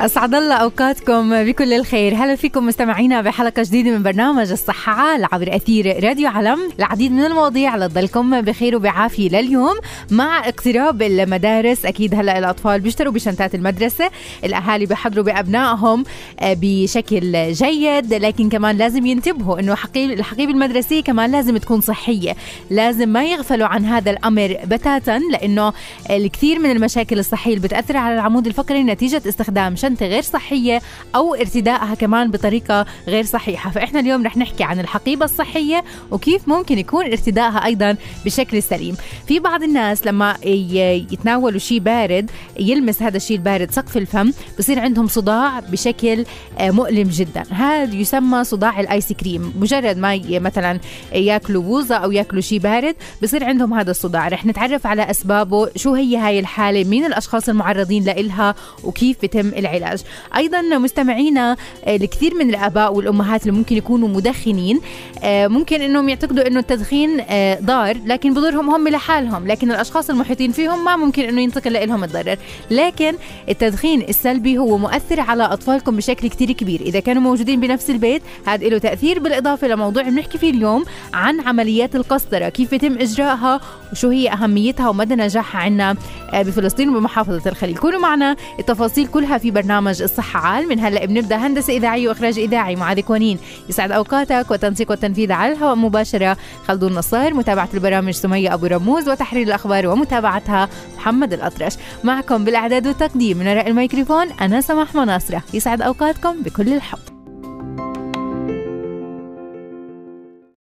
أسعد الله أوقاتكم بكل الخير. هلا فيكم مستمعينا بحلقة جديدة من برنامج الصحة عال عبر أثير راديو علم. العديد من المواضيع لتضلكم بخير وبعافية لليوم مع اقتراب المدارس. أكيد هلا الأطفال بيشتروا بشنطات المدرسة الأهالي بيحضروا بأبنائهم آه، بشكل جيد. لكن كمان لازم ينتبهوا حقيب الحقيبة المدرسية كمان لازم تكون صحية. لازم ما يغفلوا عن هذا الأمر بتاتا لأنه الكثير من المشاكل الصحية اللي بتأثر على العمود الفقري نتيجة استخدام شنطة غير صحية أو ارتدائها كمان بطريقة غير صحيحة. فإحنا اليوم رح نحكي عن الحقيبة الصحية وكيف ممكن يكون ارتدائها أيضا بشكل سليم. في بعض الناس لما يتناولوا شيء بارد يلمس هذا الشيء البارد سقف الفم بصير عندهم صداع بشكل آه، مؤلم جدا. هذا يسمى صداع الآيس كريم. مجرد ما مثلا ياكلوا بوظة أو ياكلوا شيء بارد بصير عندهم هذا الصداع. رح نتعرف على أسبابه شو هي هاي الحالة مين الأشخاص المعرضين لإلها وكيف بتم العلاج. العلاج. أيضا مستمعينا آه، الكثير من الآباء والأمهات اللي ممكن يكونوا مدخنين آه، ممكن إنهم يعتقدوا إنه التدخين آه، ضار لكن بضرهم هم لحالهم لكن الأشخاص المحيطين فيهم ما ممكن إنه ينتقل لهم الضرر. لكن التدخين السلبي هو مؤثر على أطفالكم بشكل كثير كبير. إذا كانوا موجودين بنفس البيت هذا له تأثير. بالإضافة لموضوع بنحكي فيه اليوم عن عمليات القسطرة كيف يتم إجراءها وشو هي أهميتها ومدى نجاحها عندنا بفلسطين وبمحافظة الخليل. كونوا معنا التفاصيل كلها في برنامج برنامج الصحة عال. من هلا بنبدأ هندسة إذاعية وإخراج إذاعي. معاذ كونين يسعد أوقاتك وتنسيق والتنفيذ على الهواء. مباشرة خلدون نصار متابعة البرامج سمية أبو رموز وتحرير الأخبار ومتابعتها محمد الأطرش. معكم بالإعداد والتقديم من وراء الميكروفون أنا سماح مناصرة. يسعد أوقاتكم بكل الحب.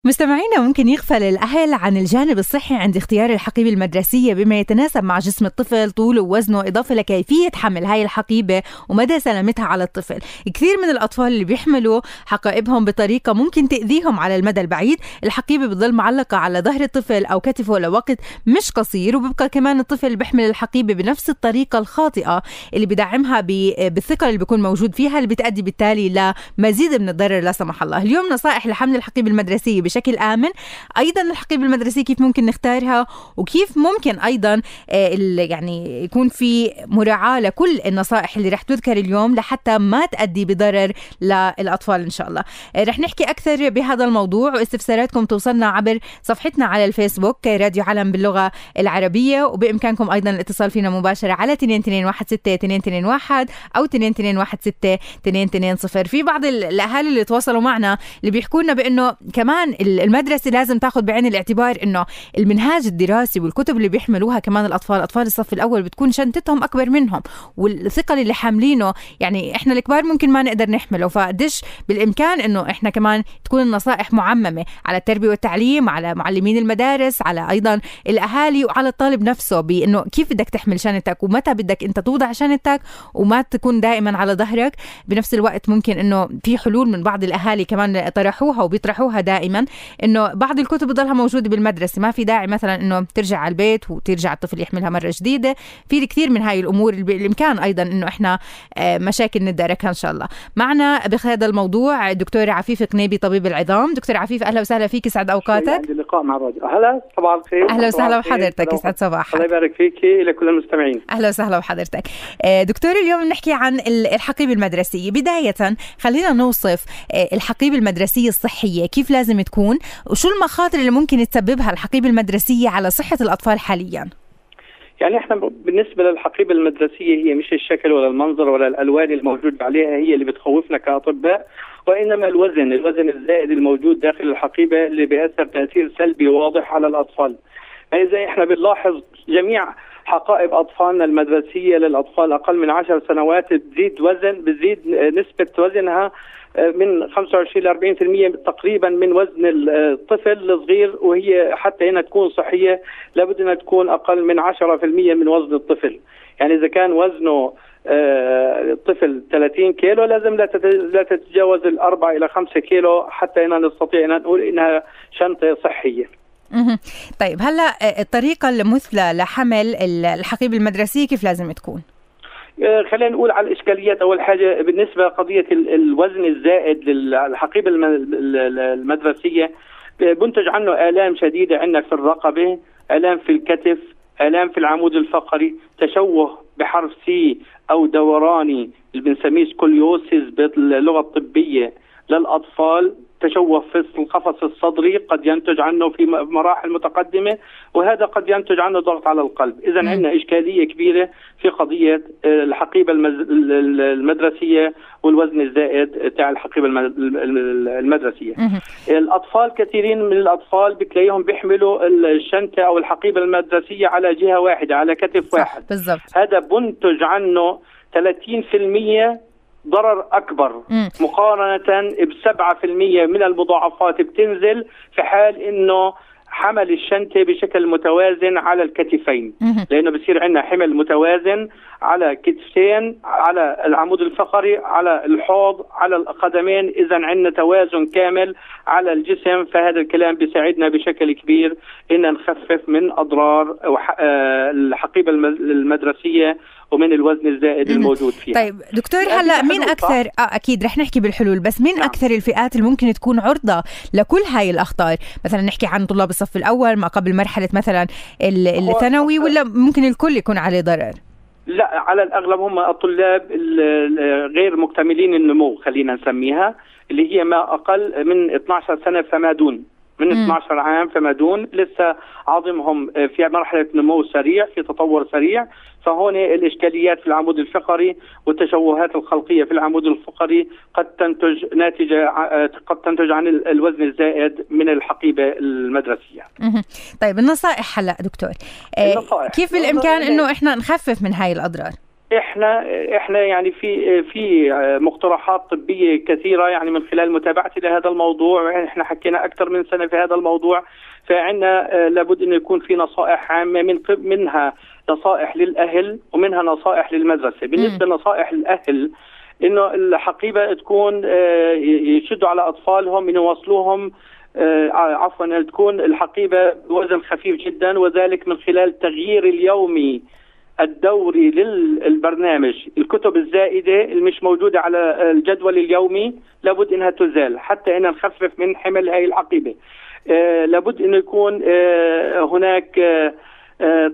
مستمعينا ممكن يغفل الأهل عن الجانب الصحي عند اختيار الحقيبة المدرسية بما يتناسب مع جسم الطفل طوله ووزنه إضافة لكيفية حمل هاي الحقيبة ومدى سلامتها على الطفل. كثير من الأطفال اللي بيحملوا حقائبهم بطريقة ممكن تأذيهم على المدى البعيد. الحقيبة بتضل معلقة على ظهر الطفل أو كتفه لوقت مش قصير وبيبقى كمان الطفل بيحمل الحقيبة بنفس الطريقة الخاطئة اللي بدعمها بالثقل اللي بيكون موجود فيها اللي بتأدي بالتالي لمزيد من الضرر لا سمح الله. اليوم نصائح لحمل الحقيبة المدرسية بشكل آمن. أيضا الحقيبة المدرسية كيف ممكن نختارها؟ وكيف ممكن أيضا آه، يعني يكون في مراعاة لكل النصائح اللي رح تذكر اليوم لحتى ما تأدي بضرر للأطفال إن شاء الله. آه، رح نحكي أكثر بهذا الموضوع واستفساراتكم توصلنا عبر صفحتنا على الفيسبوك راديو علم باللغة العربية. وبإمكانكم أيضا الاتصال فينا مباشرة على 2216 221 أو 2216 220 في بعض الأهالي اللي تواصلوا معنا اللي بيحكوا لنا بأنه كمان المدرسة لازم تاخذ بعين الاعتبار إنه المنهاج الدراسي والكتب اللي بيحملوها كمان الأطفال أطفال الصف الأول بتكون شنطتهم أكبر منهم والثقل اللي حاملينه يعني إحنا الكبار ممكن ما نقدر نحمله فقديش بالإمكان إنه إحنا كمان تكون النصائح معممة على التربية والتعليم على معلمين المدارس على أيضا الأهالي وعلى الطالب نفسه بإنه كيف بدك تحمل شنطتك ومتى بدك أنت توضع شنطتك وما تكون دائما على ظهرك. بنفس الوقت ممكن إنه في حلول من بعض الأهالي كمان طرحوها وبيطرحوها دائما. إنه بعض الكتب بضلها موجودة بالمدرسة ما في داعي مثلا إنه ترجع على البيت وترجع الطفل يحملها مرة جديدة. في كثير من هاي الأمور اللي بالامكان أيضا إنه إحنا آه، مشاكل نداركها إن شاء الله. معنا بهذا الموضوع الدكتور عفيف قنيبي طبيب العظام. دكتور عفيف أهلا وسهلا فيك يسعد أوقاتك. عندي لقاء مع الراديو. أهلا صباح الخير. أهلا وسهلا بحضرتك يسعد صباحك. الله يبارك فيك. لكل المستمعين. أهلا وسهلا بحضرتك آه، دكتور اليوم بنحكي عن الحقيبة المدرسية. بداية خلينا نوصف آه، الحقيبة المدرسية الصحية. كيف لازم تكون؟ وشو المخاطر اللي ممكن تسببها الحقيبة المدرسية على صحة الأطفال حاليا؟ يعني إحنا بالنسبة للحقيبة المدرسية هي مش الشكل ولا المنظر ولا الألوان الموجود عليها هي اللي بتخوفنا كأطباء وإنما الوزن، الوزن الزائد الموجود داخل الحقيبة اللي بيأثر تأثير سلبي واضح على الأطفال. يعني زي إحنا بنلاحظ جميع حقائب أطفالنا المدرسية للأطفال أقل من 10 سنوات بتزيد وزن بتزيد نسبة وزنها من 25 ل 40% تقريبا من وزن الطفل الصغير وهي حتى هنا تكون صحية لابد أنها تكون أقل من 10% من وزن الطفل. يعني إذا كان وزنه آه، طفل 30 كيلو لازم لا لا تتجاوز الأربعة إلى 5 كيلو حتى أن نستطيع أن نقول إنها شنطة صحية طيب هلا الطريقة المثلى لحمل الحقيبة المدرسية كيف لازم تكون؟ آه، خلينا نقول على الإشكاليات. أول حاجة بالنسبة لقضية الوزن الزائد للحقيبه المدرسية آه، بنتج عنه آلام شديدة عندنا في الرقبة آلام في الكتف آلام في العمود الفقري تشوه بحرف سي أو دوراني اللي بنسميه scoliosis باللغة الطبية للأطفال. تشوه في القفص الصدري قد ينتج عنه في مراحل متقدمة وهذا قد ينتج عنه ضغط على القلب، اذا عندنا إشكالية كبيرة في قضية آه، الحقيبة المدرسية والوزن الزائد تاع الحقيبة المدرسية. الأطفال كثيرين من الأطفال بتلاقيهم بيحملوا الشنطه أو الحقيبة المدرسية على جهة واحدة على كتف واحد. هذا بنتج عنه 30% ضرر أكبر. م. مقارنة ب 7% من المضاعفات بتنزل في حال إنه حمل الشنطة بشكل متوازن على الكتفين. لأنه بصير عندنا حمل متوازن على كتفين على العمود الفقري على الحوض على القدمين. إذا عندنا توازن كامل على الجسم. فهذا الكلام بيساعدنا بشكل كبير إن نخفف من أضرار آه، الحقيبة المدرسية ومن الوزن الزائد الموجود فيها. طيب دكتور هلا مين أكثر؟ آه أكيد رح نحكي بالحلول بس مين نعم. أكثر الفئات اللي ممكن تكون عرضة لكل هاي الأخطار؟ مثلا نحكي عن طلاب الصف الأول ما قبل مرحلة مثلا الثانوي ولا ممكن الكل يكون عليه ضرر؟ لا على الأغلب هم الطلاب غير مكتملين النمو خلينا نسميها اللي هي ما أقل من 12 سنة فما دون. من 12 عام فما دون لسه عظمهم في مرحلة نمو سريع في تطور سريع. فهون الإشكاليات في العمود الفقري والتشوهات الخلقية في العمود الفقري قد تنتج ناتجه قد تنتج عن الوزن الزائد من الحقيبة المدرسية. طيب النصائح هلا دكتور آه، النصائح. كيف بالإمكان إنه إحنا نخفف من هاي الأضرار؟ إحنا إحنا يعني في في مقترحات طبية كثيرة يعني من خلال متابعتي لهذا الموضوع إحنا حكينا أكثر من سنة في هذا الموضوع فعندنا آه، لابد انه يكون في نصائح عامة من منها نصائح للأهل ومنها نصائح للمدرسة. بالنسبة لنصائح الأهل إنه الحقيبة تكون آه، يشدوا على أطفالهم يوصلوهم آه، عفوا تكون الحقيبة بوزن خفيف جدا وذلك من خلال تغيير اليومي الدوري للبرنامج. الكتب الزائدة اللي مش موجودة على الجدول اليومي لابد إنها تزال حتى ان نخفف من حمل هذه الحقيبه آه لابد إنه يكون آه هناك آه آه،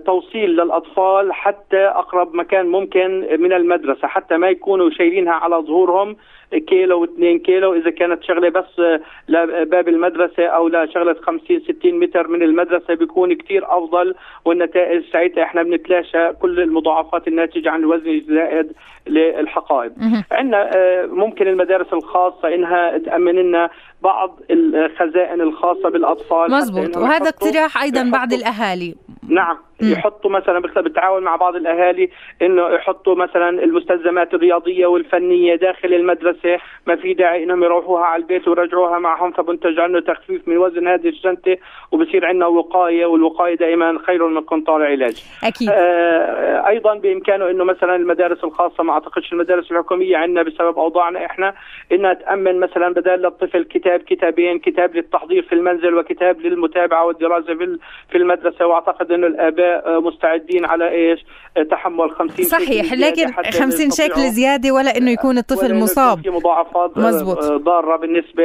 توصيل للأطفال حتى أقرب مكان ممكن من المدرسة حتى ما يكونوا شايلينها على ظهورهم كيلو واثنين كيلو. إذا كانت شغلة بس آه، لباب المدرسة أو لشغله 50 60 متر من المدرسة بيكون كثير أفضل. والنتائج ساعتها إحنا بنتلاشى كل المضاعفات الناتجة عن الوزن الزائد للحقائب. عندنا آه، ممكن المدارس الخاصة إنها تأمن لنا بعض الخزائن الخاصة بالأطفال مزبوط. وهذا اقتراح أيضا بعض الأهالي. نعم. يحطوا مثلا بالتعاون مع بعض الأهالي إنه يحطوا مثلا المستلزمات الرياضية والفنية داخل المدرسة ما في داعي إنهم يروحوها على البيت ويرجعوها معهم. فبنتج عنه تخفيف من وزن هذه الشنطه وبصير عندنا وقاية والوقاية دائما خير من قنطار علاج. أكيد. آه أيضا بإمكانه إنه مثلا المدارس الخاصة ما أعتقدش المدارس الحكومية عندنا بسبب أوضاعنا إحنا إنها تأمن مثلا بدل للطفل كتاب كتابين كتاب للتحضير في المنزل وكتاب للمتابعة والدراسة في المدرسة. وأعتقد إنه الآباء مستعدين على إيش؟ تحمل 50 صحيح لكن 50 شكل زيادة ولا إنه يكون الطفل مصاب. في مضاعفات مزبوط. ضارة بالنسبة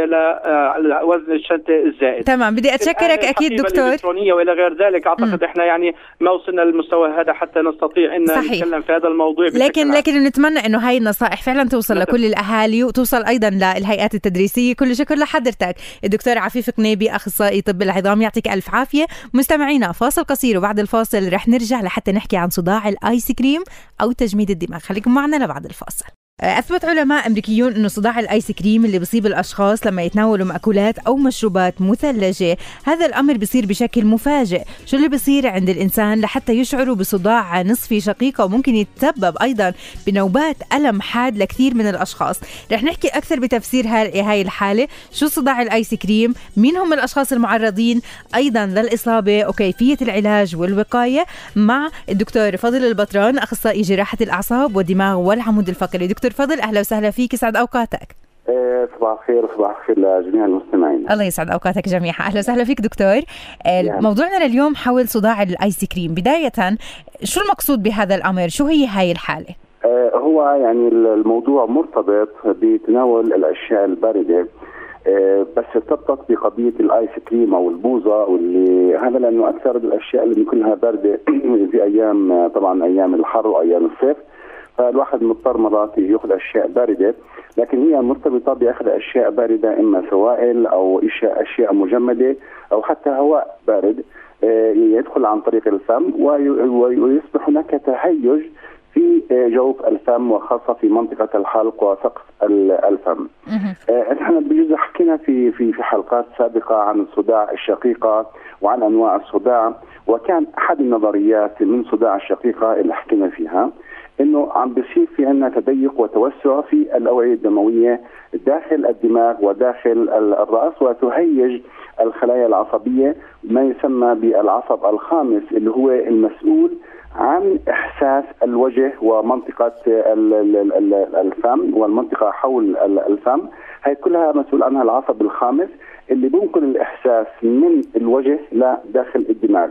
لوزن الشنطة الزائد. تمام بدي أتشكرك أكيد دكتور. الإلكترونية وإلى غير ذلك أعتقد م. إحنا يعني ما وصلنا للمستوى هذا حتى نستطيع إن صحيح. نتكلم في هذا الموضوع لكن لكن نتمنى إنه هاي النصائح فعلا توصل نعم. لكل الأهالي وتوصل أيضا للهيئات التدريسية. كل شكر لحضرتك. الدكتور عفيف قنيبي أخصائي طب العظام يعطيك ألف عافية. مستمعينا فاصل قصير وبعد الفاصل رح نرجع لحتى نحكي عن صداع الآيس كريم أو تجميد الدماغ. خليكم معنا لبعد الفاصل. أثبت علماء أمريكيون أنه صداع الآيس كريم اللي بصيب الأشخاص لما يتناولوا مأكولات أو مشروبات مثلجة. هذا الأمر بصير بشكل مفاجئ. شو اللي بصير عند الإنسان لحتى يشعروا بصداع نصفي شقيقة وممكن يتسبب أيضا بنوبات ألم حاد لكثير من الأشخاص. رح نحكي أكثر بتفسير هاي الحالة. شو صداع الآيس كريم؟ مين هم الأشخاص المعرضين؟ أيضا للإصابة وكيفية العلاج والوقاية مع الدكتور فضل البطران أخصائي جراحة الأعصاب والدماغ والعمود الفقري. دكتور دكتور فضل أهلا وسهلا فيك يسعد أوقاتك. إيه، صباح الخير صباح الخير لجميع المستمعين. الله يسعد أوقاتك جميعا. أهلا وسهلا فيك دكتور. يعني. موضوعنا لليوم حول صداع الآيس كريم. بداية شو المقصود بهذا الأمر؟ شو هي هاي الحالة؟ آه هو يعني الموضوع مرتبط بتناول الأشياء الباردة. بس ارتبطت بقضية الآيس كريم أو البوظة واللي هذا لأنه أكثر الأشياء اللي كلها باردة في أيام طبعا أيام الحر وأيام الصيف. فالواحد مضطر مرات ياخذ أشياء باردة لكن هي مرتبطة بأخذ أشياء باردة إما سوائل أو اشياء أشياء مجمدة أو حتى هواء بارد آه، يدخل عن طريق الفم ويصبح هناك تهيج في جوف الفم وخاصة في منطقة الحلق وسقف الفم. آه، نحن بجوز حكينا في في في حلقات سابقة عن الصداع الشقيقة وعن أنواع الصداع وكان أحد النظريات من صداع الشقيقة اللي حكينا فيها إنه عم بصير في عندنا تضيق وتوسع في الأوعية الدموية داخل الدماغ وداخل الرأس وتهيج الخلايا العصبية ما يسمى بالعصب الخامس اللي هو المسؤول عن إحساس الوجه ومنطقة الفم والمنطقة حول الفم. هي كلها مسؤول عنها العصب الخامس. اللي بينقل الإحساس من الوجه لداخل الدماغ.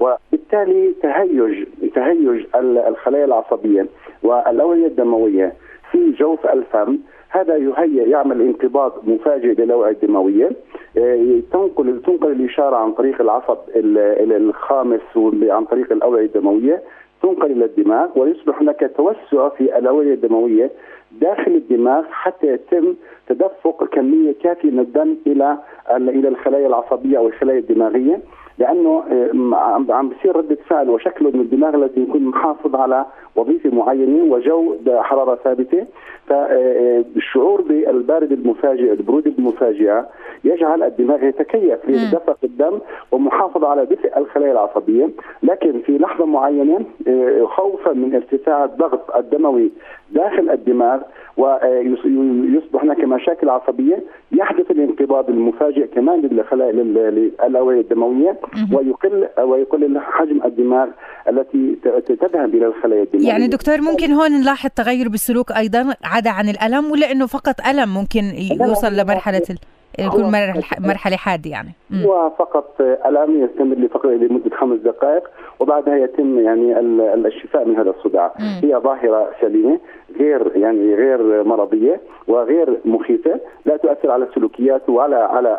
وبالتالي تهيج تهيج الخلايا العصبية والأوعية الدموية في جوف الفم. هذا يهيئ يعمل انقباض مفاجئ للاوعيه الدموية. آه، تنقل تنقل الإشارة عن طريق العصب الخامس عن طريق الأوعية الدموية. تنقل إلى الدماغ ويصبح هناك توسع في الأوعية الدموية. داخل الدماغ حتى يتم تدفق كميه كافيه من الدم إلى إلى الخلايا العصبية أو الخلايا الدماغية لأنه آه، عم بصير ردة فعل وشكله من الدماغ الذي يكون محافظ على وظيفة معينة وجو حرارة ثابتة. فالشعور بالبارد المفاجئ البروده المفاجئة يجعل الدماغ يتكيف لدفق الدم ومحافظة على دفء الخلايا العصبية. لكن في لحظة معينة آه، خوفا من ارتفاع الضغط الدموي داخل الدماغ ويصبح هناك مشاكل عصبية يحدث الانقباض المفاجئ كمان للخلايا للاوعيه الدموية ويقل ويقل حجم الدماغ التي تذهب إلى الخلايا الدموية. يعني دكتور ممكن هون نلاحظ تغير بالسلوك أيضا عدا عن الألم ولا إنه فقط ألم ممكن يوصل لمرحلة يكون مرحله مرحلة حادة يعني. هو فقط الام يستمر فقط لمده خمس دقائق وبعدها يتم يعني الشفاء من هذا الصداع. مم. هي ظاهرة سليمة غير يعني غير مرضية وغير مخيفة لا تؤثر على السلوكيات وعلى على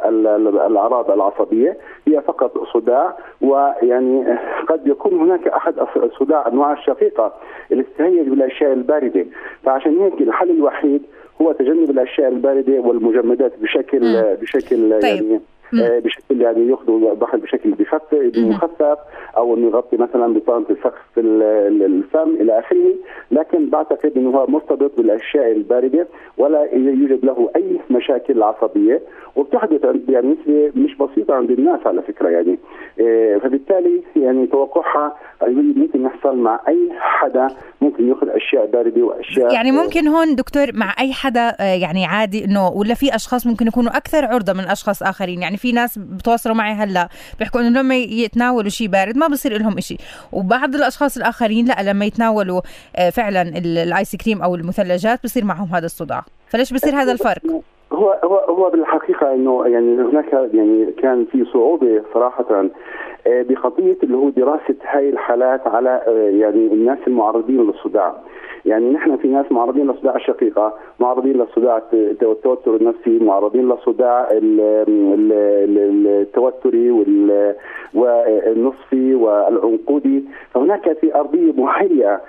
الأعراض العصبية. هي فقط صداع ويعني قد يكون هناك أحد صداع انواع الشقيقه اللي تتهيج بالأشياء الباردة. فعشان هيك الحل الوحيد هو تجنب الأشياء الباردة والمجمدات بشكل. بشكل طيب. يعني بشكل يعني ياخذوا البحر بشكل مخفف أو إنه يغطي مثلا بطانه السقف الفم إلى آخره. لكن بعتقد إنه هو مرتبط بالأشياء الباردة ولا يوجد له أي مشاكل عصبية. وبتحدث يعني نسبة مش بسيطة عند الناس على فكرة يعني. آه، فبالتالي يعني توقعها ممكن يحصل مع أي حدا ممكن يأخذ أشياء باردة وأشياء يعني ممكن هون دكتور مع أي حدا آه، يعني عادي إنه ولا في أشخاص ممكن يكونوا أكثر عرضة من أشخاص آخرين؟ يعني في ناس بتواصلوا معي هلا بيحكوا إنه لما يتناولوا شيء بارد ما بصير لهم شيء وبعض الأشخاص الآخرين لا لما يتناولوا آه، فعلا الآيس كريم أو المثلجات بصير معهم هذا الصداع. فليش بصير هذا الفرق؟ هو هو هو بالحقيقة إنه يعني هناك يعني كان في صعوبة صراحة آه، بقضيه اللي هو دراسة هاي الحالات على يعني الناس المعرضين للصداع. يعني نحن في ناس معرضين لصداع الشقيقة، معرضين لصداع التوتر النفسي، معرضين لصداع التوتري والنصفي والعنقودي، فهناك في أرضية مهيئة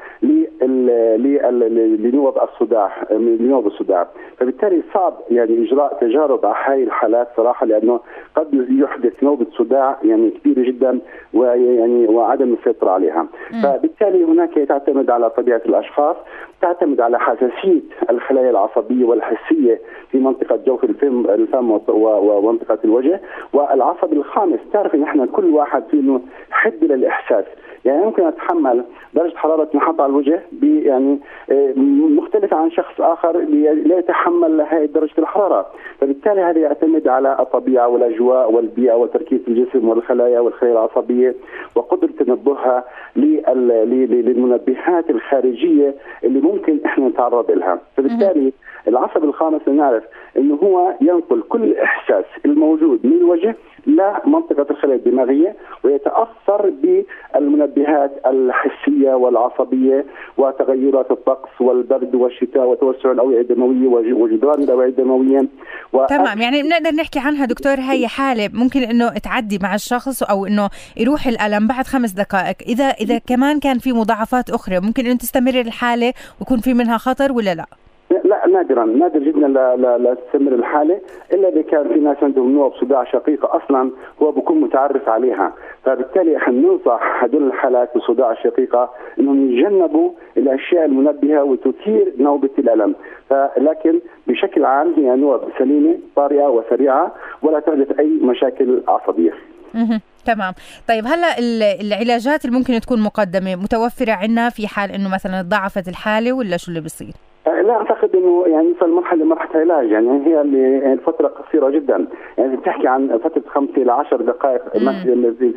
لنوب الصداع لنوب الصداع. فبالتالي صعب يعني إجراء تجارب على هاي الحالات صراحة لأنه قد يحدث نوبه صداع يعني كبيره جدا ويعني وعدم السيطره عليها. فبالتالي هناك تعتمد على طبيعة الأشخاص تعتمد على حساسية الخلايا العصبية والحسية في منطقة جوف الفم الفم ومنطقة الوجه. والعصب الخامس تعرف إن إحنا كل واحد فينا حد للإحساس. يعني ممكن أتحمل درجة حرارة تنحط على الوجه يعني آه، مختلفة عن شخص آخر لا يتحمل هذه درجة الحرارة، فبالتالي هذا يعتمد على الطبيعة والأجواء والبيئة وتركيز الجسم والخلايا والخلايا العصبية وقدرة تنبهها للمنبهات الخارجية اللي ممكن إحنا نتعرض لها، فبالتالي العصب الخامس نعرف إنه هو ينقل كل إحساس الموجود من الوجه لمنطقه الخلايا الدماغية ويتأثر بالمنبهات الحسية والعصبية وتغيرات الطقس والبرد والشتاء وتوسع الأوعية الدموية وجدران الأوعية الدموية و... تمام يعني بنقدر نحكي عنها دكتور هي حالة ممكن إنه تعدي مع الشخص أو إنه يروح الألم بعد خمس دقائق إذا إذا كمان كان في مضاعفات أخرى ممكن إنه تستمر الحالة ويكون في منها خطر ولا لا؟ نادرا نادر جدا لا, لا, تستمر الحالة إلا إذا كان في ناس عندهم نوع صداع شقيقه أصلا هو بكون متعرف عليها. فبالتالي إحنا ننصح هدول الحالات بصداع الشقيقة إنهم يتجنبوا الأشياء المنبهة وتثير نوبة الألم. لكن بشكل عام هي نوع سليمة طارئة وسريعة ولا تحدث أي مشاكل عصبية. تمام. طيب هلأ العلاجات اللي ممكن تكون مقدمة متوفرة عندنا في حال إنه مثلا ضعفت الحالة ولا شو اللي بيصير؟ لا أعتقد إنه يعني يوصل مرحله مرحله علاج. يعني هي اللي الفترة قصيرة جدا. يعني بتحكي عن فترة خمس إلى عشر دقائق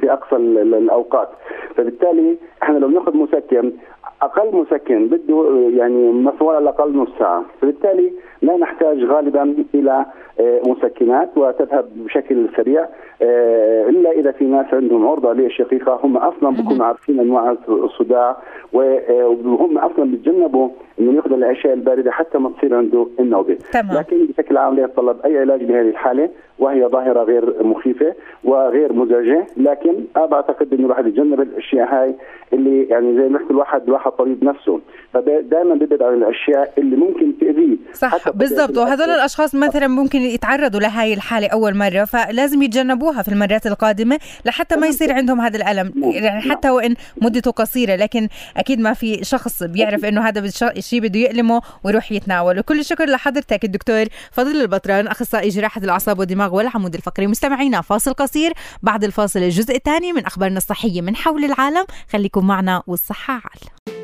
في أقصى الأوقات. فبالتالي إحنا لو ناخذ مسكن أقل مسكن بده يعني مفعول على الأقل نص ساعة. فبالتالي لا نحتاج غالبا إلى آه، مسكنات وتذهب بشكل سريع آه، إلا إذا في ناس عندهم عرضة للشقيقة. هم أصلا بيكونوا عارفين أنواع الصداع آه، وهم أصلا بيتجنبوا إنه ياخذ الأشياء الباردة حتى ما تصير عنده النوبة. تمام. لكن بشكل عام لا يتطلب أي علاج بهذه الحالة وهي ظاهرة غير مخيفة وغير مزعجة. لكن أنا بعتقد إنه الواحد يتجنب الأشياء هاي اللي يعني زي ما قلت الواحد الواحد طبيب نفسه. فدائما بيبعد عن الأشياء اللي ممكن تأذيه. صح. بالضبط. وهذول الأشخاص مثلا ممكن يتعرضوا لهي الحالة أول مرة فلازم يتجنبوها في المرات القادمة لحتى ما يصير عندهم هذا الألم. يعني حتى وإن مدته قصيرة لكن أكيد ما في شخص بيعرف إنه هذا الشيء بده يألمه ويروح يتناوله. كل الشكر لحضرتك الدكتور فضل البطران أخصائي جراحة الأعصاب والدماغ والعمود الفقري. مستمعينا فاصل قصير. بعد الفاصل الجزء الثاني من أخبارنا الصحية من حول العالم. خليكم معنا والصحة عال.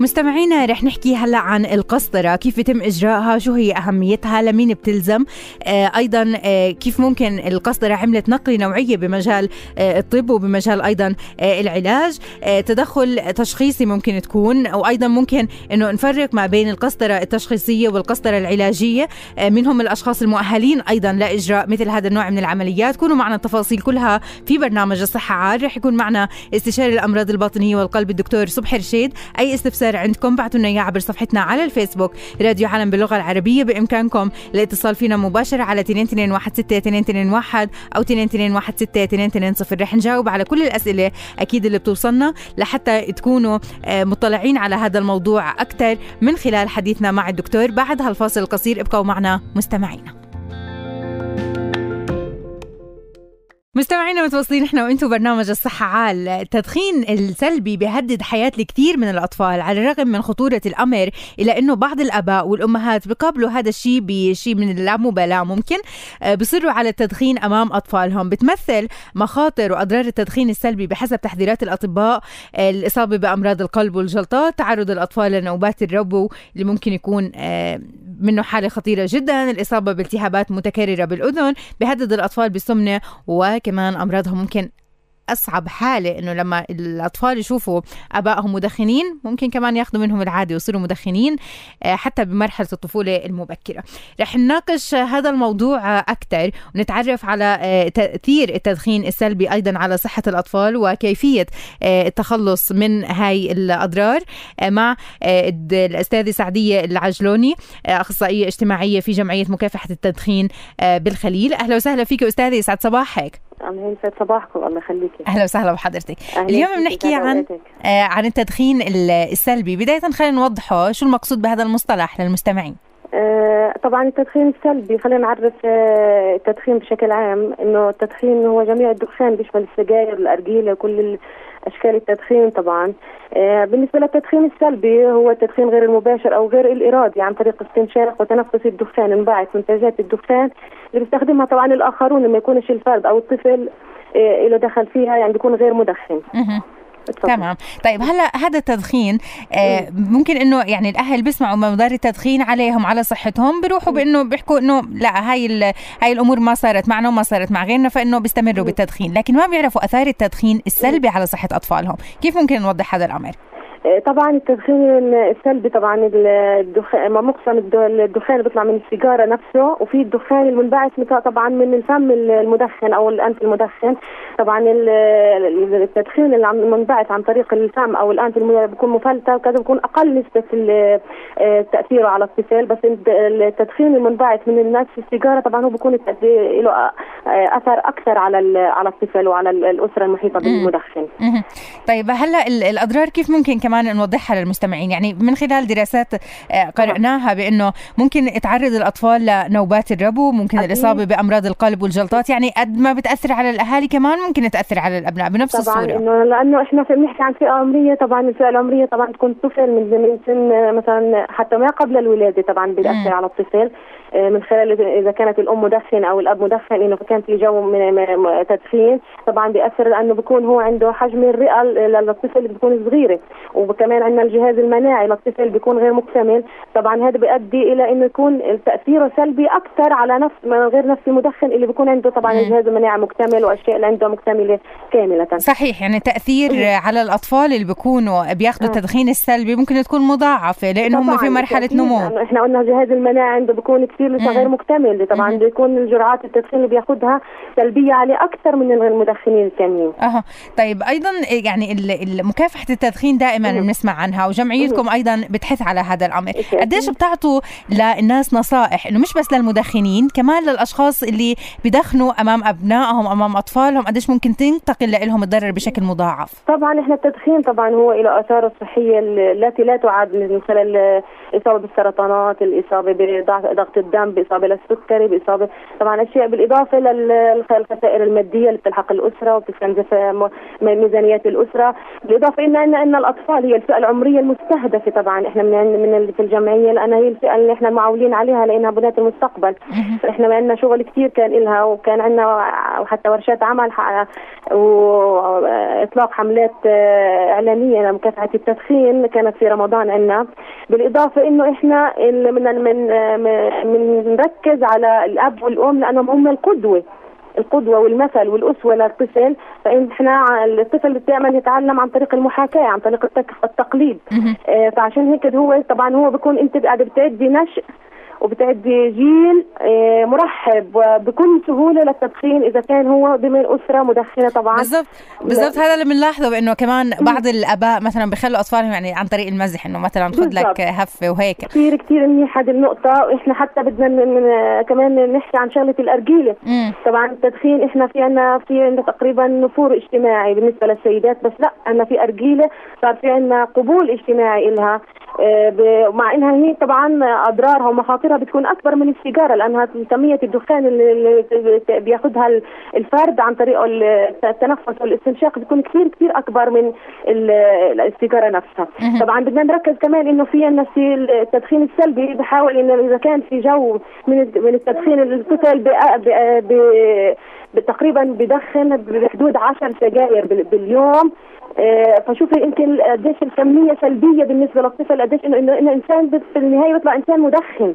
مستمعينا رح نحكي هلا عن القسطرة كيف يتم إجراءها شو هي أهميتها لمين بتلزم؟ آه أيضا آه كيف ممكن القسطرة عملت نقلة نوعية بمجال آه الطب وبمجال أيضا آه العلاج؟ آه تدخل تشخيصي ممكن تكون وأيضا ممكن إنه نفرق ما بين القسطرة التشخيصية والقسطرة العلاجية. آه من هم الأشخاص المؤهلين أيضا لإجراء مثل هذا النوع من العمليات. كونوا معنا التفاصيل كلها في برنامج الصحة عال رح يكون معنا استشاري الأمراض الباطنية والقلب الدكتور صبحي رشيد. أي استفسار استفسار عندكم. بعتوا لنا إياه عبر صفحتنا على الفيسبوك راديو عالم باللغة العربية بإمكانكم الاتصال فينا مباشرة على 2216 أو 2216 رح نجاوب على كل الأسئلة أكيد اللي بتوصلنا لحتى تكونوا آه، مطلعين على هذا الموضوع أكثر من خلال حديثنا مع الدكتور بعد هالفاصل القصير. ابقوا معنا مستمعينا. مستمعينا متواصلين إحنا وأنتم برنامج الصحة عال. التدخين السلبي بيهدد حياة الكثير من الأطفال على الرغم من خطورة الأمر إلا أنه بعض الآباء والأمهات بيقابلوا هذا الشيء بشيء من اللامبالاة ممكن آه، بصروا على التدخين أمام أطفالهم. بتمثل مخاطر وأضرار التدخين السلبي بحسب تحذيرات الأطباء آه، الإصابة بأمراض القلب والجلطات تعرض الأطفال لنوبات الربو اللي ممكن يكون آه، منه حالة خطيرة جدا الإصابة بالتهابات متكررة بالأذن بهدد الأطفال بالسمنة وكمان أمراضهم ممكن أصعب حالة إنه لما الأطفال يشوفوا أبائهم مدخنين ممكن كمان ياخذوا منهم العادة ويصيروا مدخنين آه، حتى بمرحلة الطفولة المبكرة. رح نناقش هذا الموضوع أكثر ونتعرف على آه، تأثير التدخين السلبي أيضا على صحة الأطفال وكيفية آه، التخلص من هاي الأضرار مع الأستاذة سعدية العجلوني أخصائية اجتماعية في جمعية مكافحة التدخين بالخليل. أهلا وسهلا فيك أستاذة يسعد صباحك. الله يسعد صباحكم الله يخليكي. أهلا وسهلا بحضرتك. اليوم بنحكي عن آه عن التدخين السلبي. بداية خلينا نوضحه شو المقصود بهذا المصطلح للمستمعين؟ آه طبعا التدخين السلبي خلينا نعرف آه التدخين بشكل عام إنه التدخين هو جميع الدخان بيشمل السجاير الأرجيلة كل أشكال التدخين طبعا. آه بالنسبة للتدخين السلبي هو التدخين غير المباشر أو غير الإرادي عن طريق استنشاق وتنفس الدخان انبعث منتجات الدخان اللي بيستخدمها طبعا الآخرون لما يكونش الفرد أو الطفل آه له دخل فيها يعني بيكون غير مدخن. تمام. طيب هلا هذا التدخين آه ممكن إنه يعني الأهل بيسمعوا مضار التدخين عليهم على صحتهم بيروحوا بإنه بيحكوا إنه لا هاي هاي الأمور ما صارت معنا وما صارت مع غيرنا فإنه بيستمروا بالتدخين. لكن ما بيعرفوا أثار التدخين السلبي على صحة أطفالهم. كيف ممكن نوضح هذا الأمر؟ طبعا التدخين السلبي طبعا الدخان مقسم الدخان اللي بيطلع من السيجارة نفسه وفي الدخان المنبعث طبعا من الفم المدخن أو الأنف المدخن. طبعا التدخين المنبعث عن طريق الفم أو الأنف بيكون مفلتة وكذا بيكون أقل نسبة تأثيره على الطفل. بس التدخين المنبعث من نفس السيجارة طبعا هو بيكون له أثر أكثر على على الطفل وعلى الأسرة المحيطة بالمدخن. طيب هلا الأضرار كيف ممكن كمان نوضحها للمستمعين. يعني من خلال دراسات قرأناها بأنه ممكن تعرض الأطفال لنوبات الربو ممكن أكيد. الإصابة بأمراض القلب والجلطات. يعني قد ما بتأثر على الأهالي كمان ممكن تأثر على الأبناء بنفس طبعا الصورة. إنه لأنه إحنا بنحكي عن فئة عمرية طبعا الفئة العمرية طبعا تكون طفل من سن مثلا حتى ما قبل الولادة طبعا بتأثر على الطفل. من خلال اذا كانت الأم مدخن أو الأب مدخن إنه كان في جو من تدخين. طبعا بيأثر لأنه بيكون هو عنده حجم الرئة للطفل بتكون صغيره وكمان عندنا الجهاز المناعي للطفل بيكون غير مكتمل. طبعا هذا بيؤدي إلى إنه يكون تأثيره سلبي أكثر على نفس غير نفس المدخن اللي بيكون عنده. طبعا الجهاز المناعي مكتمل وأشياء اللي عنده مكتملة كاملة. صحيح يعني تأثير على الأطفال اللي بيكونوا بياخذوا التدخين السلبي ممكن تكون مضاعفة لأنه هم في مرحلة نمو. إحنا قلنا الجهاز المناعي عنده بيكون كثير لسه غير مكتمل طبعا بيكون الجرعات التدخين اللي بياخذها سلبية عليه أكثر من المدخنين الثانيين أها. طيب أيضا يعني مكافحة التدخين دائما بنسمع عنها وجمعيتكم أيضا بتحث على هذا الأمر. قديش بتعطوا للناس نصائح؟ إنه مش بس للمدخنين كمان للأشخاص اللي بدخنوا أمام أبنائهم أمام أطفالهم قديش ممكن تنتقل لهم الضرر بشكل مضاعف؟ طبعا إحنا التدخين طبعا هو له اثاره الصحيه التي لا تعد من خلال الاصابه بالسرطانات الإصابة بضغط الدم بإصابة للسكري بإصابة طبعا أشياء بالإضافة للخسائر المادية اللي بتلحق الاسره وبتستنزف ميزانيات الأسرة. بالإضافة ان ان, إن الأطفال هي الفئة العمرية المستهدفة طبعا. إحنا من من في الجمعيه لانها هي الفئة اللي إحنا معولين عليها لأنها بنات المستقبل. فاحنا عندنا شغل كثير كان لها وكان عندنا حتى ورشات عمل وإطلاق حملات إعلامية لمكافحة التدخين كانت في رمضان عندنا. بالإضافة إنه إحنا من من بنركز على الأب والأم لأنهم هم القدوة. القدوة والمثل والأسوة للطفل. فإحنا الطفل دائما يتعلم عن طريق المحاكاة عن طريق التقليد. آه فعشان هيك هو طبعا هو بيكون أنت قاعدة بتعدي نشء وبتعدي جيل مرحب. وبكل سهولة للتدخين إذا كان هو ضمن اسره مدخنة طبعا. بالضبط. بالضبط. هذا اللي بنلاحظه بأنه كمان بعض الأباء مثلا بخلوا أطفالهم يعني عن طريق المزح إنه مثلا خذ لك هفة وهيك. كثير كثير منيح هذه النقطه وإحنا حتى بدنا من كمان نحكي عن شغلة الأرجيلة. مم. طبعا التدخين إحنا في عندنا في عندنا تقريبا نفور اجتماعي بالنسبة للسيدات بس لا عندنا في أرجيلة صار في عندنا قبول اجتماعي لها مع إنها هي طبعا أضرارها ومخاطرها بتكون أكبر من السيجارة لانها كمية الدخان اللي بيأخذها الفرد عن طريق التنفس والاستنشاق بتكون كثير كثير أكبر من السيجارة نفسها. طبعا بدنا نركز كمان إنه في عندنا التدخين السلبي بحاول إنه إذا كان في جو من من التدخين الطفل تقريبا بدخن بحدود 10 سجاير باليوم. فشوفي يمكن قديش الكميه سلبية بالنسبة للطفل قديش انه انه الانسان في النهاية بيطلع إنسان مدخن.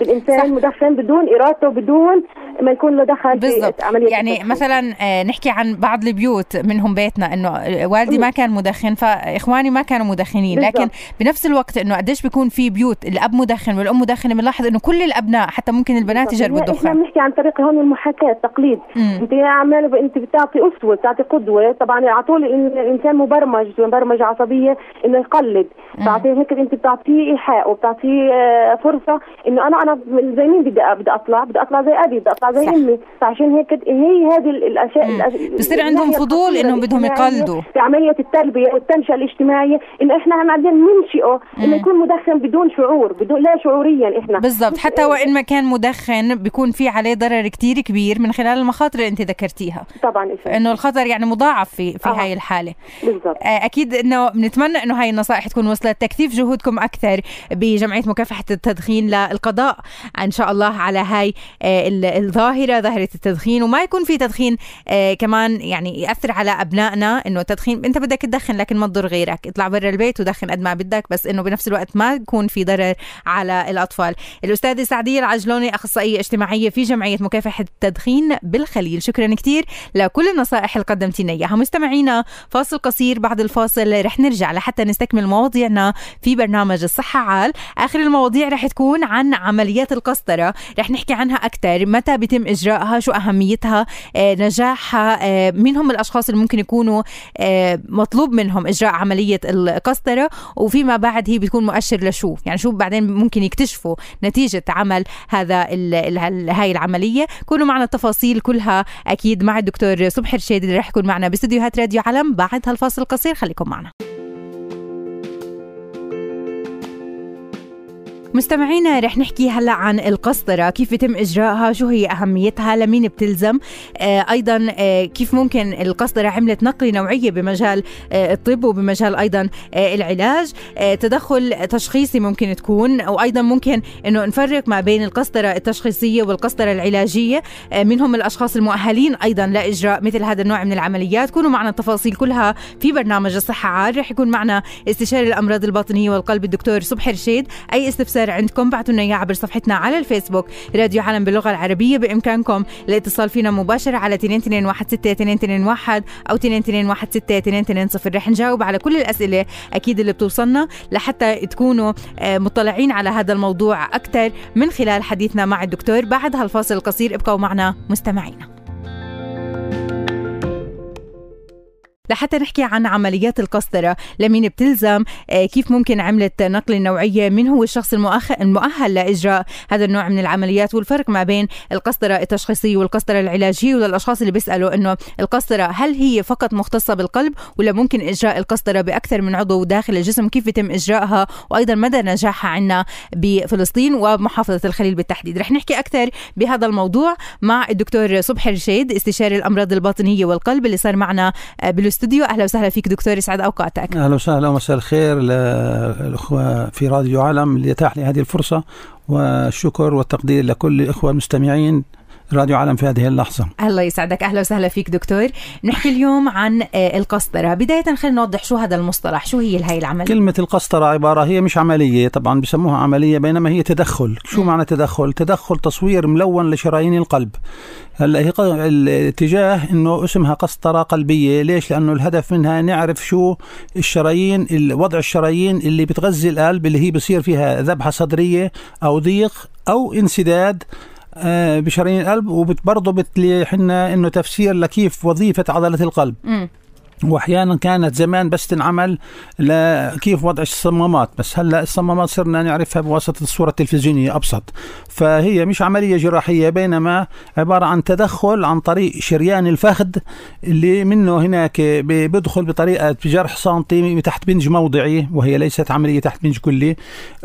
الإنسان صح. مدخن بدون إرادته بدون ما يكون له دخل بالضبط. في عملية يعني التدخين. مثلا آه نحكي عن بعض البيوت منهم بيتنا إنه والدي ما كان مدخن فإخواني ما كانوا مدخنين. بالزبط. لكن بنفس الوقت إنه قديش بيكون في بيوت الأب مدخن والأم مدخنة بنلاحظ إنه كل الأبناء حتى ممكن البنات يجربوا الدخان. إحنا بنحكي عن طريق هون المحاكاة التقليد. أنت عمال أنت بتعطي أسوة بتعطي قدوة. طبعا على طول الانسان الانسان مبرمج مبرمجة عصبية إنه يقلد. فعشان هيك أنت بتعطيه إيحاء وبتعطيه آه، فرصة إنه أنا أنا زي مين بدي بدي أطلع بدي أطلع زي أبي بدي أطلع زي أمي. فعشان هيك هي هذه الأشياء بصير عندهم فضول إنهم بدهم يقلدوا. في عمليه التربية والتنشئة الاجتماعية إنه إحنا بعدين ننشئه إنه يكون مدخن بدون شعور بدون لا شعوريا إحنا. بالضبط. حتى وإن ما كان مدخن بيكون في عليه ضرر كتير كبير من خلال المخاطر اللي أنت ذكرتيها. طبعا انه الخطر يعني مضاعف في في آه. هاي الحالة. بالضبط. آه أكيد إنه بنتمنى إنه هاي النصائح تكون وصلت تكثيف جهودكم أكثر بجمعية مكافحة التدخين للقضاء. إن شاء الله على هاي آه الظاهرة ظاهرة التدخين وما يكون في تدخين آه كمان يعني يأثر على أبنائنا إنه التدخين أنت بدك تدخن لكن ما تضر غيرك. اطلع برا البيت ودخن قد ما بدك بس إنه بنفس الوقت ما يكون في ضرر على الأطفال. الأستاذة سعدية العجلوني أخصائية اجتماعية في جمعية مكافحة التدخين بالخليل. شكرا كثير لكل النصائح اللي قدمتينا إياها. مستمعينا فاصل قصير بعد الفاصل رح نرجع لحتى نستكمل مواضيعنا في برنامج الصحة عال. آخر المواضيع رح تكون عن عمليات القسطرة. رح نحكي عنها أكثر متى بيتم اجراءها شو أهميتها؟ آه، نجاحها؟ آه، مين هم الأشخاص اللي ممكن يكونوا آه، مطلوب منهم إجراء عملية القسطرة؟ وفيما بعد هي بتكون مؤشر لشو؟ يعني شو بعدين ممكن يكتشفوا نتيجة عمل هذا هاي العملية؟ كونوا معنا التفاصيل كلها أكيد مع الدكتور صبحي رشيد اللي رح يكون معنا باستديوهات راديو علم بعد هالفاصل القصير خليكم معنا. مستمعينا رح نحكي هلا عن القسطرة كيف يتم إجراءها شو هي أهميتها لمين بتلزم؟ آه أيضا آه كيف ممكن القسطرة عملت نقلة نوعية بمجال آه الطب وبمجال أيضا العلاج؟ تدخل تشخيصي ممكن تكون وأيضا ممكن أنه نفرق ما بين القسطرة التشخيصية والقسطرة العلاجية. من هم الأشخاص المؤهلين أيضا لإجراء مثل هذا النوع من العمليات. كونوا معنا التفاصيل كلها في برنامج الصحة عال رح يكون معنا استشاري الأمراض الباطنية والقلب الدكتور صبحي رشيد. أي استفسار الخبر عندكم. بعتوا لنا إياه عبر صفحتنا على الفيسبوك راديو عالم باللغة العربية بإمكانكم الاتصال فينا مباشره على 2216 أو 2216 رح نجاوب على كل الأسئلة أكيد اللي بتوصلنا لحتى تكونوا آه، مطلعين على هذا الموضوع أكثر من خلال حديثنا مع الدكتور بعد هالفاصل القصير. ابقوا معنا مستمعينا. لحتى نحكي عن عمليات القسطرة لمين بتلزم آه، كيف ممكن عملت نقل نوعية من هو الشخص المؤهل لإجراء هذا النوع من العمليات؟ والفرق ما بين القسطرة التشخيصية والقسطرة العلاجية وللأشخاص اللي بيسألوا إنه القسطرة هل هي فقط مختصة بالقلب ولا ممكن إجراء القسطرة بأكثر من عضو داخل الجسم؟ كيف يتم إجراءها؟ وأيضا مدى نجاحها عندنا بفلسطين ومحافظة الخليل بالتحديد. رح نحكي أكثر بهذا الموضوع مع الدكتور صبحي رشيد استشاري الأمراض الباطنية والقلب اللي صار معنا آه، الاستوديو. أهلا وسهلا فيك دكتور يسعد أوقاتك. أهلا وسهلا ومساء الخير للاخوه في راديو عالم اللي اتاح لي هذه الفرصة والشكر والتقدير لكل الإخوة المستمعين. راديو عالم في هذه اللحظة. الله يسعدك. أهلا وسهلا فيك دكتور. نحكي اليوم عن آه، القسطرة. بداية خلينا نوضح شو هذا المصطلح شو هي هاي العملية؟ كلمة القسطرة عبارة هي مش عملية طبعا بسموها عملية بينما هي تدخل. شو م. معنى تدخل؟ تدخل تصوير ملون لشرايين القلب. هلا هي الاتجاه إنه اسمها قسطرة قلبية. ليش؟ لأنه الهدف منها نعرف شو الشرايين وضع الشرايين اللي بتغذي القلب اللي هي بصير فيها ذبحة صدرية أو ضيق أو انسداد بشرايين القلب وبرضه بتلي حنا إنه تفسير لكيف وظيفة عضلة القلب. وأحيانا كانت زمان بس تنعمل لكيف وضع الصمامات. بس هلأ الصمامات صرنا نعرفها بواسطة الصورة التلفزيونية أبسط. فهي مش عملية جراحية بينما عبارة عن تدخل عن طريق شريان الفخذ اللي منه هناك بيدخل بطريقة جرح سنتي تحت بنج موضعي وهي ليست عملية تحت بنج كلي.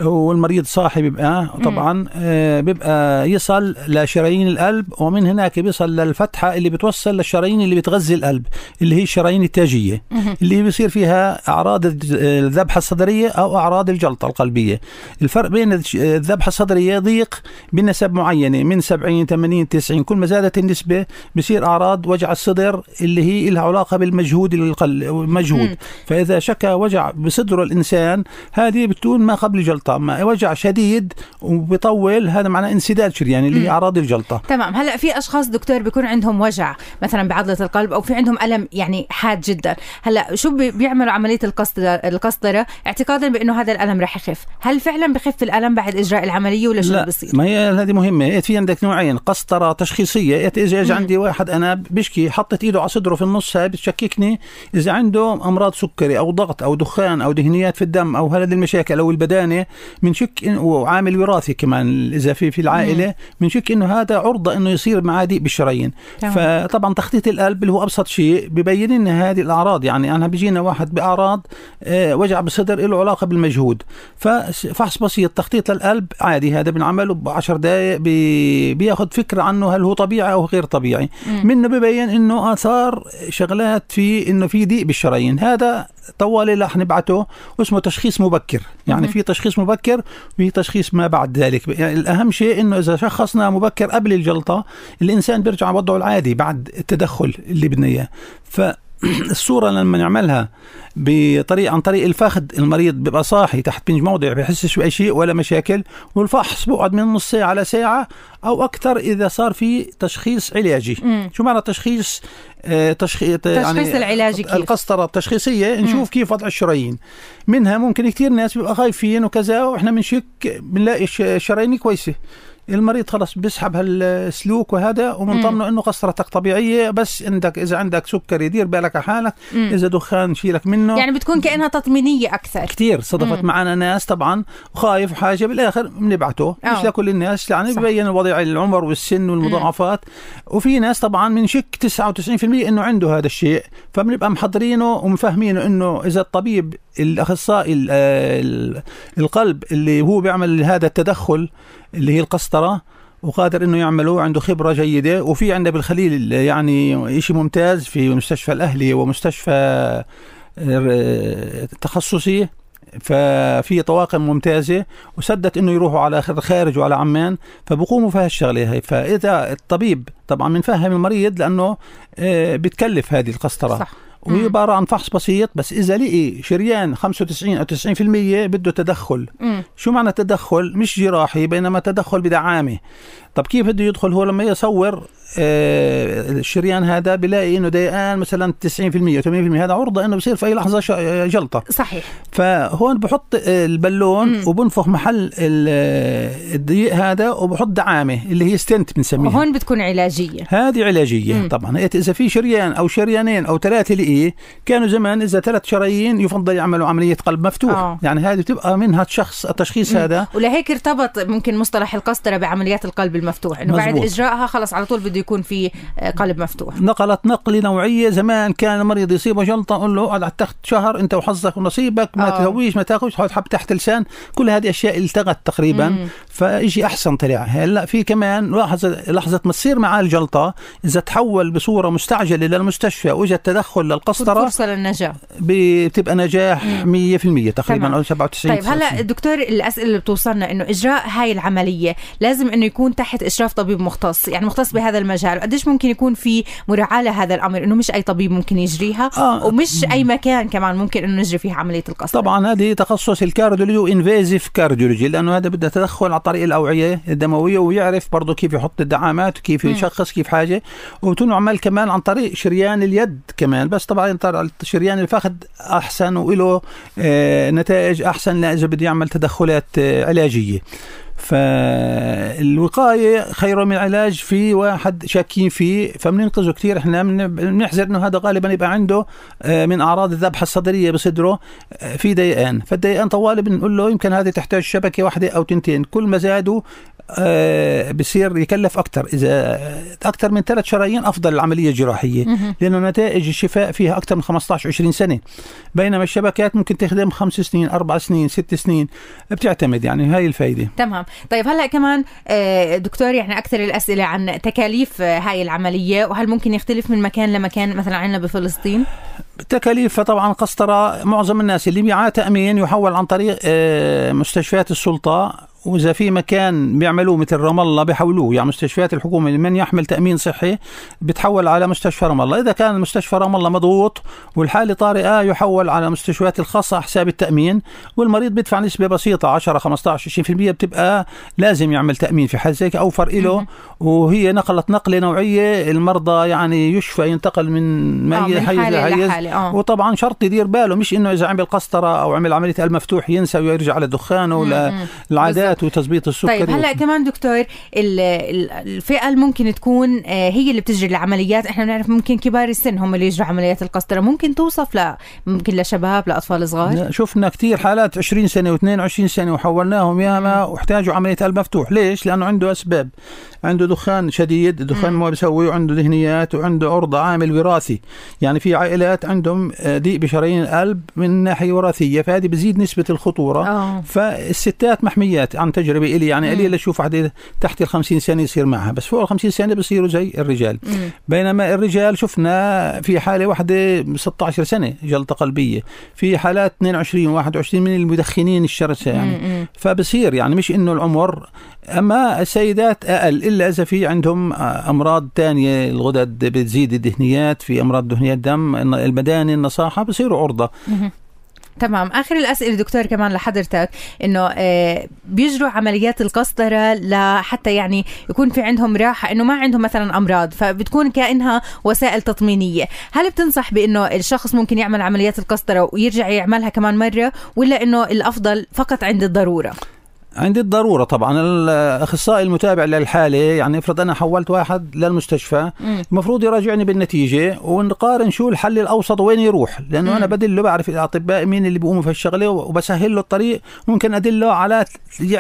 والمريض صاحي بيبقى طبعا آه، بيبقى يصل لشرايين القلب ومن هناك بيصل للفتحة اللي بتوصل للشرايين اللي بتغذي القلب اللي هي الشرايين الانتاجيه اللي بيصير فيها أعراض الذبحة الصدرية أو أعراض الجلطة القلبية. الفرق بين الذبحة الصدرية ضيق بنسب معينة من 70 80 90 كل ما زادت النسبة بصير أعراض وجع الصدر اللي هي لها علاقة بالمجهود المجهود فإذا شكى وجع بصدره الإنسان هذه بتكون ما قبل جلطه ما وجع شديد وبيطول هذا معناه انسداد شرياني اللي هي أعراض الجلطة. تمام. هلأ في أشخاص دكتور بيكون عندهم وجع مثلا بعضلة القلب أو في عندهم ألم يعني حاد جدا. هلا شو بيعملوا عملية القسطره اعتقادا بأنه هذا الألم رح يخف. هل فعلا بخف الألم بعد إجراء العملية ولا شو بصير؟ ما هي هذه مهمة. في عندك نوعين قسطره تشخيصية. إذا اجى عندي واحد أنا بشكي حطت إيده على صدره في النص هاي بتشككني. إذا عنده أمراض سكري أو ضغط أو دخان أو دهنيات في الدم أو هذه المشاكل أو البدانة بنشك وعامل وراثي كمان إذا في في العائلة بنشك إنه هذا عرضة إنه يصير معاه ضيق بالشرايين فطبعا تخطيط القلب اللي هو أبسط شيء ببين لنا هذه الأعراض يعني أنا بيجينا واحد بأعراض آه، وجع بالصدر له علاقة بالمجهود. ففحص بسيط تخطيط للقلب عادي هذا بنعمله ب 10 دقائق بياخذ فكرة عنه هل هو طبيعي أو غير طبيعي. منه ببين إنه آثار شغلات في إنه في ضيق بالشرايين. هذا طوالي رح نبعته واسمه تشخيص مبكر. يعني في تشخيص مبكر وفي تشخيص ما بعد ذلك. يعني الأهم شيء إنه إذا شخصنا مبكر قبل الجلطة الإنسان بيرجع وضعه العادي بعد التدخل اللي بدنا إياه. ف الصورة لما نعملها بطريق عن طريق الفخذ المريض بيبقى صاحي تحت بنج موضع بيحسش باي شيء ولا مشاكل والفحص بقعد من نص ساعة لساعه أو أكثر إذا صار في تشخيص علاجي. مم. شو معنى تشخيص؟ آه تشخيص يعني العلاجي كيف؟ القسطرة التشخيصية نشوف مم. كيف وضع الشرايين. منها ممكن كثير ناس بيبقى خايفين وكذا وإحنا بنشك بنلاقي الشرايين كويسة. المريض خلص بيسحب هالسلوك وهذا ومنطمنه إنه قسطرتك طبيعية بس عندك إذا عندك سكر يدير بالك على حالك مم. إذا دخان شيلك منه. يعني بتكون كأنها تطمينية أكثر. كثير صدفت معنا ناس طبعا وخايف حاجة بالآخر بنبعته. مش. لكل الناس يعني ببين وضع العمر والسن والمضاعفات. مم. وفي ناس طبعا بنشك 99% إنه عنده هذا الشيء فبنبقى محضرينه ومفهمينه إنه إذا الطبيب الأخصائي القلب اللي هو بيعمل هذا التدخل اللي هي القسطرة وقادر إنه يعمله عنده خبرة جيدة وفي عندنا بالخليل يعني شيء ممتاز في مستشفى الأهلي ومستشفى آه، تخصصي. ففي طواقم ممتازة وسدت إنه يروحوا على خارج وعلى عمان فبقوموا في هالشغلة هي فإذا الطبيب طبعا بنفهم المريض لأنه آه، بتكلف هذه القسطرة. صح. وهي عبارة عن فحص بسيط بس إذا لقي شريان 95 أو 90% بده تدخل. مم. شو معنى تدخل؟ مش جراحي بينما تدخل بدعامة. طب كيف بده يدخل هو لما يصور آه، الشريان هذا بلاقي إنه ديقان مثلا 90% و 80% هذا عرضة إنه بصير في أي لحظة جلطة صحيح فهون بحط البالون مم. وبنفخ محل الضيق هذا وبحط دعامة اللي هي ستنت بنسميها وهون بتكون علاجية هذه علاجية مم. طبعا إذا في شريان أو شريانين أو ثلاثة لقيه كانوا زمان إذا ثلاث شرايين يفضل يعملوا عملية قلب مفتوح أوه. يعني هذه بتبقى منها الشخص التشخيص مم. هذا ولهيك ارتبط ممكن مصطلح القسطرة بعمليات القلب المفتوح إنه بعد إجراءها خلص على طول بده يكون في آه، قلب مفتوح. نقلت نقلة نوعية زمان كان المريض يصيبه جلطة نقول له اقعد على التخت شهر انت وحظك ونصيبك ما آه. تهويش ما تاخذش حب تحت لسان. كل هذه أشياء التغت تقريبا. فإجي أحسن طلع هلأ في كمان لحظة لحظة ما تصير معاه الجلطة إذا تحول بصورة مستعجلة للمستشفى واجى التدخل للقسطرة فرصة للنجاح. بتبقى نجاح 100% تقريبا أو 97 طيب هلأ دكتور الأسئلة اللي بتوصلنا إنه إجراء هاي العملية لازم إنه يكون تحت إشراف طبيب مختص يعني مختص بهذا المجال قديش ممكن يكون في مراعاة لهذا الأمر؟ إنه مش أي طبيب ممكن يجريها آه. ومش أي مكان كمان ممكن إنه نجري فيها عملية القسطره طبعا هذه تخصص ال cardiology و invasive cardiology لأنه هذا بده تدخل على طريق الأوعية الدموية ويعرف برضه كيف يحط الدعامات وكيف يشخص كيف حاجة وتنعمل كمان عن طريق شريان اليد كمان. بس طبعا شريان الفخذ أحسن وله آه نتائج أحسن إذا بده يعمل تدخلات آه علاجية. فالوقاية خير من العلاج في واحد شاكين فيه فبننقذه كثير إحنا بنحذر إنه هذا غالبا يبقى عنده آه، من أعراض الذبحة الصدرية بصدره آه، في ديقان فالديقان طوال بنقول له يمكن هذه تحتاج شبكة واحدة أو تنتين. كل ما زادوا بصير يكلف أكثر إذا أكثر من ثلاث شرايين أفضل العملية الجراحيه لأنه نتائج الشفاء فيها أكثر من 15 20 سنة. بينما الشبكات ممكن تخدم خمس سنين أربع سنين ست سنين بتعتمد يعني هاي الفائده تمام. طيب هلأ كمان آه، دكتور يعني أكثر الأسئلة عن تكاليف آه، هاي العملية وهل ممكن يختلف من مكان لمكان؟ مثلا عندنا بفلسطين. تكاليف طبعا قسطرة معظم الناس اللي معاه تأمين يحول عن طريق مستشفيات السلطة وإذا في مكان بيعملوه مثل رام الله بيحولوه يعني مستشفيات الحكومة من يحمل تأمين صحي بتحول على مستشفى رام الله. إذا كان مستشفى رام الله مضغوط والحالة طارئة يحول على المستشفيات الخاصة حساب التأمين والمريض بيدفع نسبة بسيطة 10 15 20% بتبقى لازم يعمل تأمين في حال زي اوفر له. وهي نقلت نقلة نوعية المرضى يعني يشفى ينتقل من آه، من حيز حالة لحيز آه. وطبعا شرط يدير باله مش إنه إذا عمل قسطرة أو عمل عملية قلب مفتوح ينسى ويرجع لدخانه ولا العادات وتظبيط السكري طيب هلا كمان دكتور ال- ال- الفئة اللي ممكن تكون آه، هي اللي بتجري العمليات. إحنا بنعرف ممكن كبار السن هم اللي يجروا عمليات القسطرة. ممكن توصف ل ممكن لشباب لأطفال صغار؟ شفنا كثير حالات 20 سنة و22 سنة وحولناهم ياما واحتاجوا عملية قلب مفتوح. ليش؟ لأنه عنده أسباب. عنده دخان شديد دخان ما بيسوي وعنده ذهنيات وعنده عرضه عامل وراثي. يعني في عائلات عندهم آه، ضيق بشرايين القلب من ناحية وراثية فهذه بتزيد نسبة الخطورة. آه. فالستات محميات. عن تجربة إلي يعني قليل أشوف واحدة تحت ال 50 سنة يصير معها بس فوق ال 50 سنة بصيروا زي الرجال. بينما الرجال شفنا في حالة واحدة 16 سنة جلطة قلبية في حالات 22 21 من المدخنين الشرسة يعني. فبصير يعني مش إنه العمر أما السيدات أقل إلا إذا في عندهم أمراض تانية الغدد بتزيد الدهنيات في أمراض دهنيات دم المداني النصاحة بصيروا عرضة. تمام. آخر الأسئلة دكتور كمان لحضرتك إنه آه، بيجروا عمليات القسطرة لحتى يعني يكون في عندهم راحة إنه ما عندهم مثلا أمراض فبتكون كأنها وسائل تطمينية. هل بتنصح بإنه الشخص ممكن يعمل عمليات القسطرة ويرجع يعملها كمان مرة ولا إنه الأفضل فقط عند الضرورة؟ عند الضرورة طبعا. الأخصائي المتابع للحالة يعني افرض أنا حولت واحد للمستشفى المفروض يراجعني بالنتيجة ونقارن شو الحل الأوسط وين يروح لأنه أنا بدله بعرف الأطباء مين اللي بيقوموا في الشغلة وبسهل له الطريق ممكن أدله على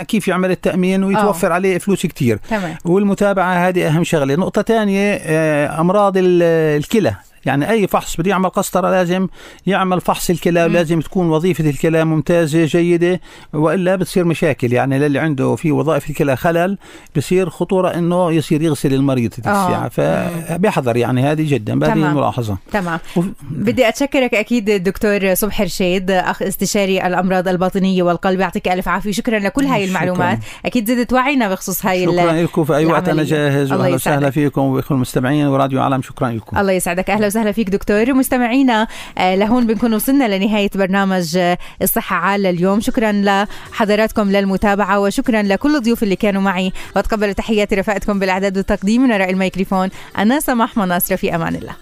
كيف يعمل التأمين ويتوفر آه. عليه فلوس كتير. تمام. والمتابعة هذه أهم شغلة. نقطة تانية آه، أمراض ال- الكلى. يعني أي فحص بده يعمل قسطره لازم يعمل فحص الكلى ولازم تكون وظيفة الكلى ممتازة جيدة وإلا بتصير مشاكل. يعني للي عنده في وظائف الكلى خلل بصير خطورة إنه يصير يغسل المريض آه. الساعة فبيحذر يعني هذه جدا تمام. الملاحظة. تمام. وف- بدي أتشكرك أكيد الدكتور صبحي رشيد أخ استشاري الأمراض الباطنية والقلب يعطيك ألف عافية. شكرا لكل هاي شكراً. المعلومات. أكيد زدت وعينا بخصوص هاي شكرا لكم. في أي وقت أنا. جاهز واهلا وسهلا. فيكم وبكل المستمعين وراديو عالم شكرا لكم. الله يسعدك. أهلا وسهلا فيك دكتور. مستمعينا آه، لهون بنكون وصلنا لنهاية برنامج آه، الصحة عال اليوم. شكرا لحضراتكم للمتابعة وشكرا لكل الضيوف اللي كانوا معي. وأتقبل تحياتي رفقتكم بالأعداد والتقديم. من وراء الميكروفون أنا سماح مناصره في أمان الله.